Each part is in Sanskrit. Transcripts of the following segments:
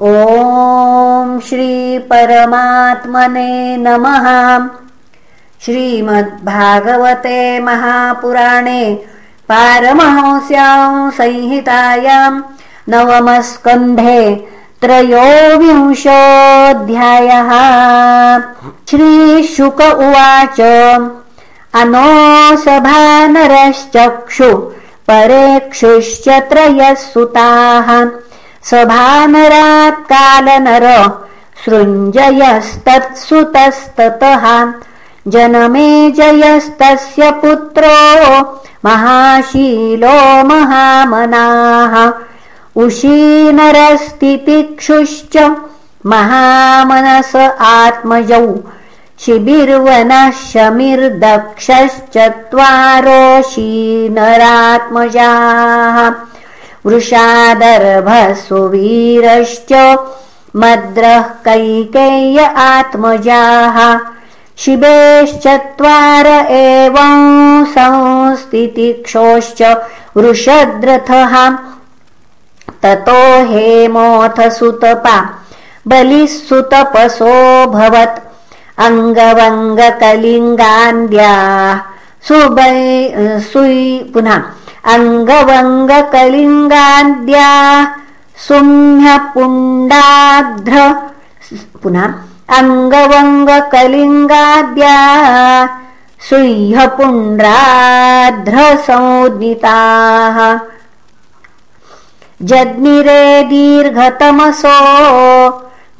ॐ श्रीपरमात्मने नमः। श्रीमद्भागवते महापुराणे पारमहंस्यां संहितायां नवमस्कन्धे त्रयोविंशोऽध्यायः। श्रीशुक उवाच अनोसभानरश्चक्षु परेक्षुश्च त्रयः सुताः सभानरात्कालनर सृञ्जयस्तत्सुतस्ततः। जनमे जयस्तस्य पुत्रो महाशीलो महामनाः। उशीनरस्तितिक्षुश्च महामनस आत्मजौ। शिबिर्वनः शमिर्दक्षश्चत्वारोशीनरात्मजाः वृषादर्भसुवीरश्च मद्रः कैकेय्य आत्मजाः शिवेश्चत्वार एवं संस्थितिक्षोश्च वृषद्रथः। ततो हेमोऽथ सुतपा बलिः सुतपसोऽभवत् अङ्गवङ्गकलिङ्गान्द्याः सुबै सुयि पुनः अङ्गवङ्गकलिङ्गाद्या सुम्यपुण्डाध्र पुनः अङ्गवङ्गकलिङ्गाद्या सुह्यपुण्ड्राध्रसंज्ञिताः जग्निरे दीर्घतमसो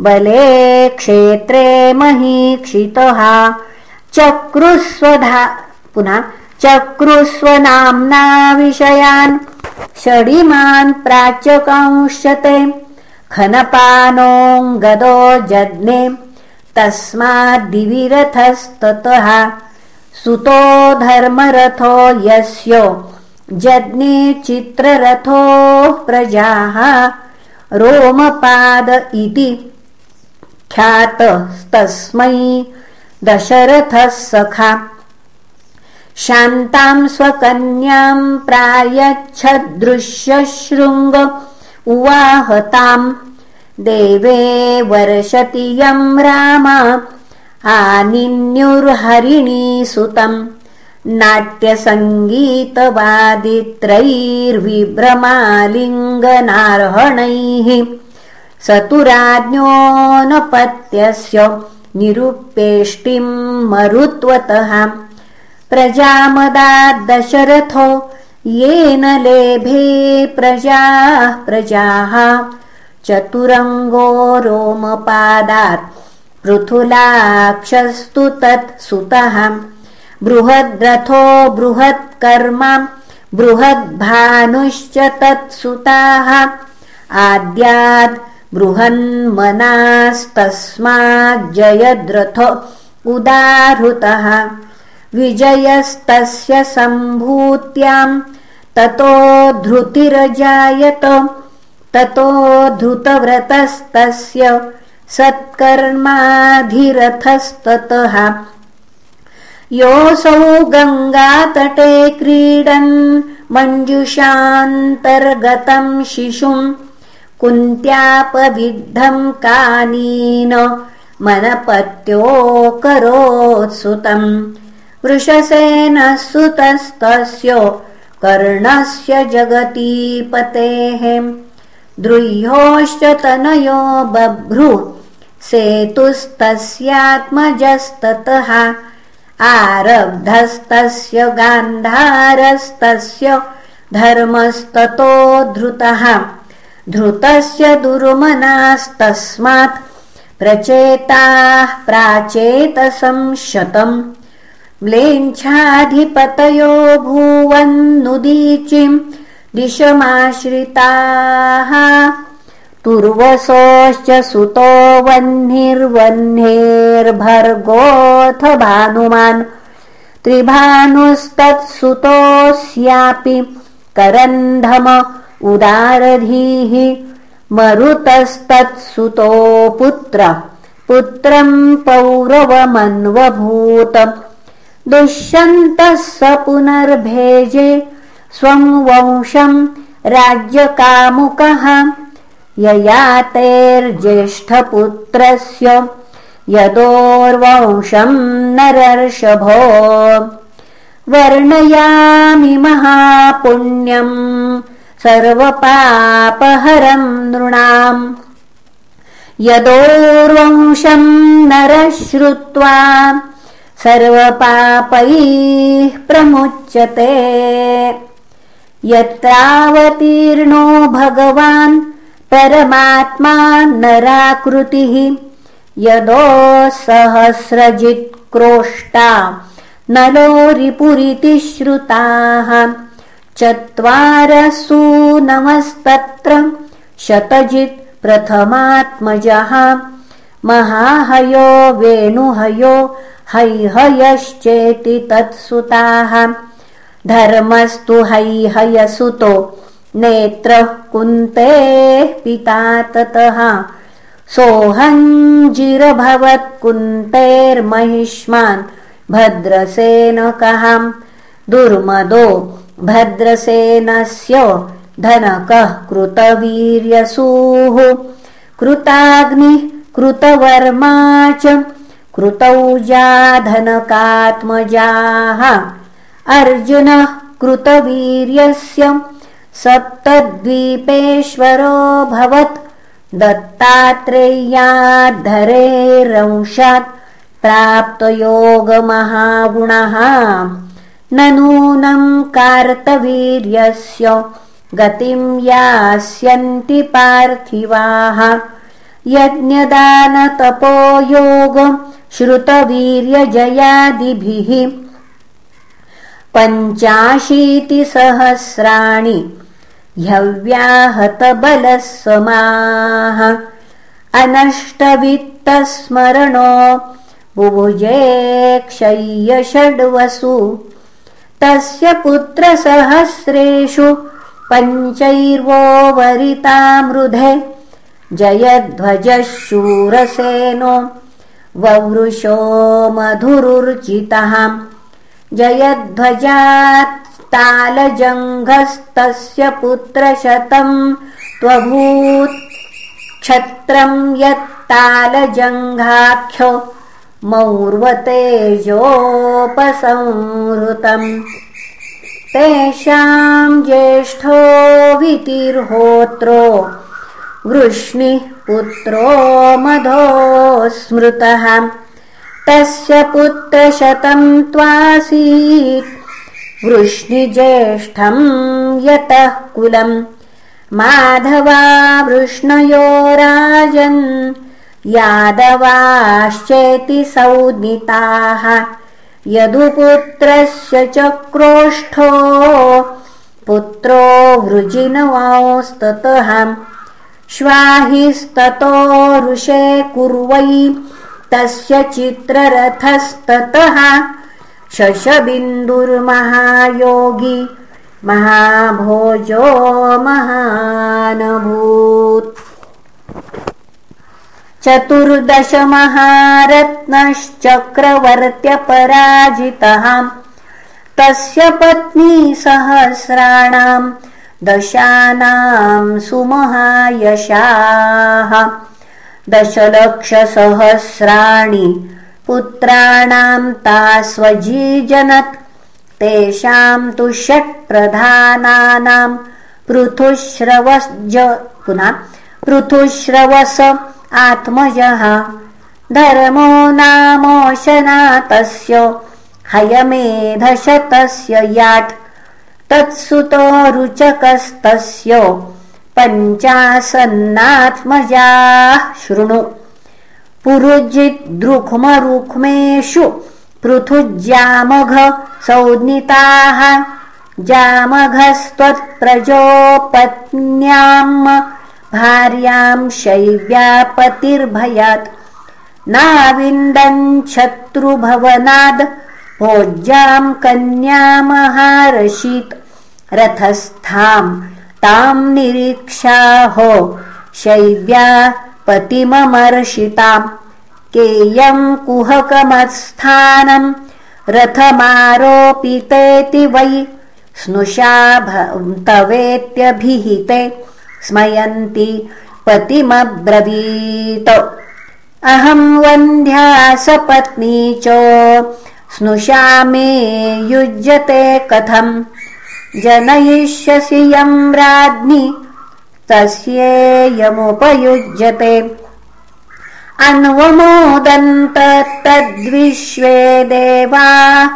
बले क्षेत्रे महीक्षितः। चक्रुस्वधा पुनः चक्रुस्वनाम्ना विषयान् षडिमान् प्राच्यकांश्चते खनपानोऽङ्गदो जज्ञे तस्माद्दिविरथस्ततः सुतो धर्मरथो यस्य। जज्ञे चित्ररथोः प्रजाः रोमपाद इति ख्यातस्तस्मै दशरथः सखा शान्तां स्वकन्यां प्रायच्छदृश्यशृङ्ग उवाहताम् देवे वर्षति यं राम आनिन्युर्हरिणीसुतं नाट्यसङ्गीतवादित्रैर्विभ्रमालिङ्गनार्हणैः। स तु राज्ञोऽनपत्यस्य निरुपेष्टिं मरुत्वतः प्रजामदाद्दशरथो येन लेभे प्रजाः प्रजाः। चतुरङ्गो रोमपादात् पृथुलाक्षस्तु तत् सुतः। बृहद्रथो बृहत्कर्मा बृहद्भानुश्च तत्सुताः आद्याद् बृहन्मनास्तस्माज्जयद्रथ उदाहृतः विजयस्तस्य सम्भूत्याम् ततो धृतिरजायत ततो धृतव्रतस्तस्य सत्कर्माधिरथस्ततः। योऽसौ गङ्गातटे क्रीडन् मञ्जुषान्तर्गतम् शिशुम् कुन्त्यापविद्धम् कानीन मनपत्योऽकरोत्सुतम् वृषसेनः सुतस्तस्य कर्णस्य जगतीपतेः द्रुह्योश्च तनयो बभ्रु सेतुस्तस्यात्मजस्ततः आरब्धस्तस्य गान्धारस्तस्य धर्मस्ततो धृतः धृतस्य दुर्मनास्तस्मात् प्रचेताः प्राचेतसंशतम् म्लेच्छाधिपतयो भूवन्नुदीचिम् दिशमाश्रिताः तुर्वसोश्च सुतो वह्निर्वह्नेर्भर्गोऽथ भानुमान्। त्रिभानुस्तत्सुतोऽस्यापि करन्धम उदारधीः। मरुतस्तत्सुतो पुत्र। पुत्रम् पौरवमन्वभूत दुष्यन्तः स पुनर्भेजे स्वं वंशम् राज्यकामुकः। ययातेर्ज्येष्ठपुत्रस्य यदोर्वंशम् नरर्षभो। वर्णयामि महापुण्यम् सर्वपापहरम् नृणाम्। यदोर्वंशम् नरः श्रुत्वा सर्वपापैः प्रमुच्यते। यत्रावतीर्णो भगवान् परमात्मा नराकृतिः यदो सहस्रजित्क्रोष्टा नलोरिपुरिति श्रुताः। चत्वारसु नमस्तत्र शतजित् प्रथमात्मजः। महाहयो वेणुहयो हैहयश्चेति तत्सुताः। धर्मस्तु हैहयसुतो नेत्रः कुन्तेः पिता ततः। सोऽहञ्जिरभवत्कुन्तेर्महिष्मान् भद्रसेनकहाम् दुर्मदो भद्रसेनस्य धनकः कृतवीर्यसूः। कृताग्निः कृतवर्मा च कृतौजाधनकात्मजाः अर्जुनः कृतवीर्यस्य सप्तद्वीपेश्वरोऽभवत् दत्तात्रेयाद्धरेरंशात् प्राप्तयोगमहागुणः। न नूनम् कार्तवीर्यस्य गतिम् यास्यन्ति पार्थिवाः। यज्ञदानतपोयोग श्रुतवीर्यजयादिभिः पञ्चाशीतिसहस्राणि ह्यव्याहतबलः समाः अनष्टवित्तस्मरणो बुभुजे क्षय्यषड्वसु तस्य पुत्रसहस्रेषु पञ्चैर्वो वरितामृधे जयध्वजः शूरसेनो ववृषो मधुरुर्चितः। जयध्वजात्तालजङ्घस्तस्य पुत्रशतम् त्वभूत् क्षत्रम् यत्तालजङ्घाख्यो मौर्वतेजोपसंहृतम् तेषाम् ज्येष्ठो वितिर्होत्रो वृष्णिः पुत्रो मधो स्मृतः तस्य पुत्रशतम् त्वासीत्। वृष्णिज्येष्ठम् यतः कुलम्। माधवा वृष्णयो राजन्। यादवाश्चेति सौनिताः। यदुपुत्रस्य चक्रोष्ठो। पुत्रो वृजिनवांस्ततः ऋषे कुर्वै। तस्य चित्ररथस्ततः शशबिन्दुर्महायोगी। महाभोजो महानभूत्। चतुर्दशमहारत्नश्चक्रवर्त्यपराजितः तस्य पत्नी सहस्राणाम् दशानाम् सुमहायशाः। दशलक्षसहस्राणि पुत्राणाम् तास्वजीजनत्। तेषाम् तु षट्प्रधानानाम् पृथुश्रवज पुनः पृथुश्रवस आत्मजः। धर्मो नामोशना तस्य हयमेधशतस्य याट् तत्सुतो रुचकस्तस्य पञ्चासन्नात्मजाः शृणु। पुरुजिद्रुक्मरुक्मेषु पृथुज्यामघ सौनिताः जामघस्त्वत्प्रजोपत्न्याम् भार्याम् शैव्यापतिर्भयात्। नाविन्दन् शत्रुभवनाद् रथस्थाम् ताम् निरीक्षाहो शैव्या कुहकमत्स्थानम् रथमारोपितेति वै स्नुषा तवेत्यभिहिते स्मयन्ति पतिमब्रवीत। अहं वन्ध्या सपत्नी च स्नुषामे युज्यते कथम्। जनयिष्यसि यं राज्ञि तस्येयमुपयुज्यते अन्वमोदन्त तद्विश्वे देवा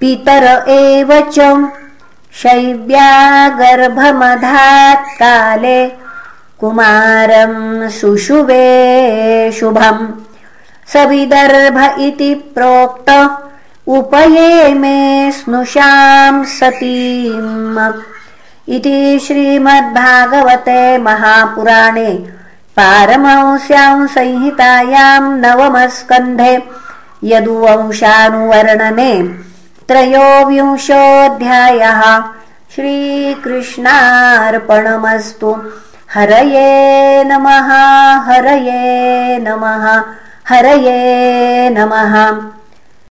पितर एव च। शैव्या गर्भमधात् काले कुमारं शुशुवे शुभम्। सविदर्भ इति प्रोक्त उपये मे स्नुषां सतीम् इति श्रीमद्भागवते महापुराणे पारमंस्यां संहितायां नवमस्कन्धे यदुवंशानुवर्णने त्रयोविंशोऽध्यायः श्रीकृष्णार्पणमस्तु। हरये नमः हरये नमः हरये नमः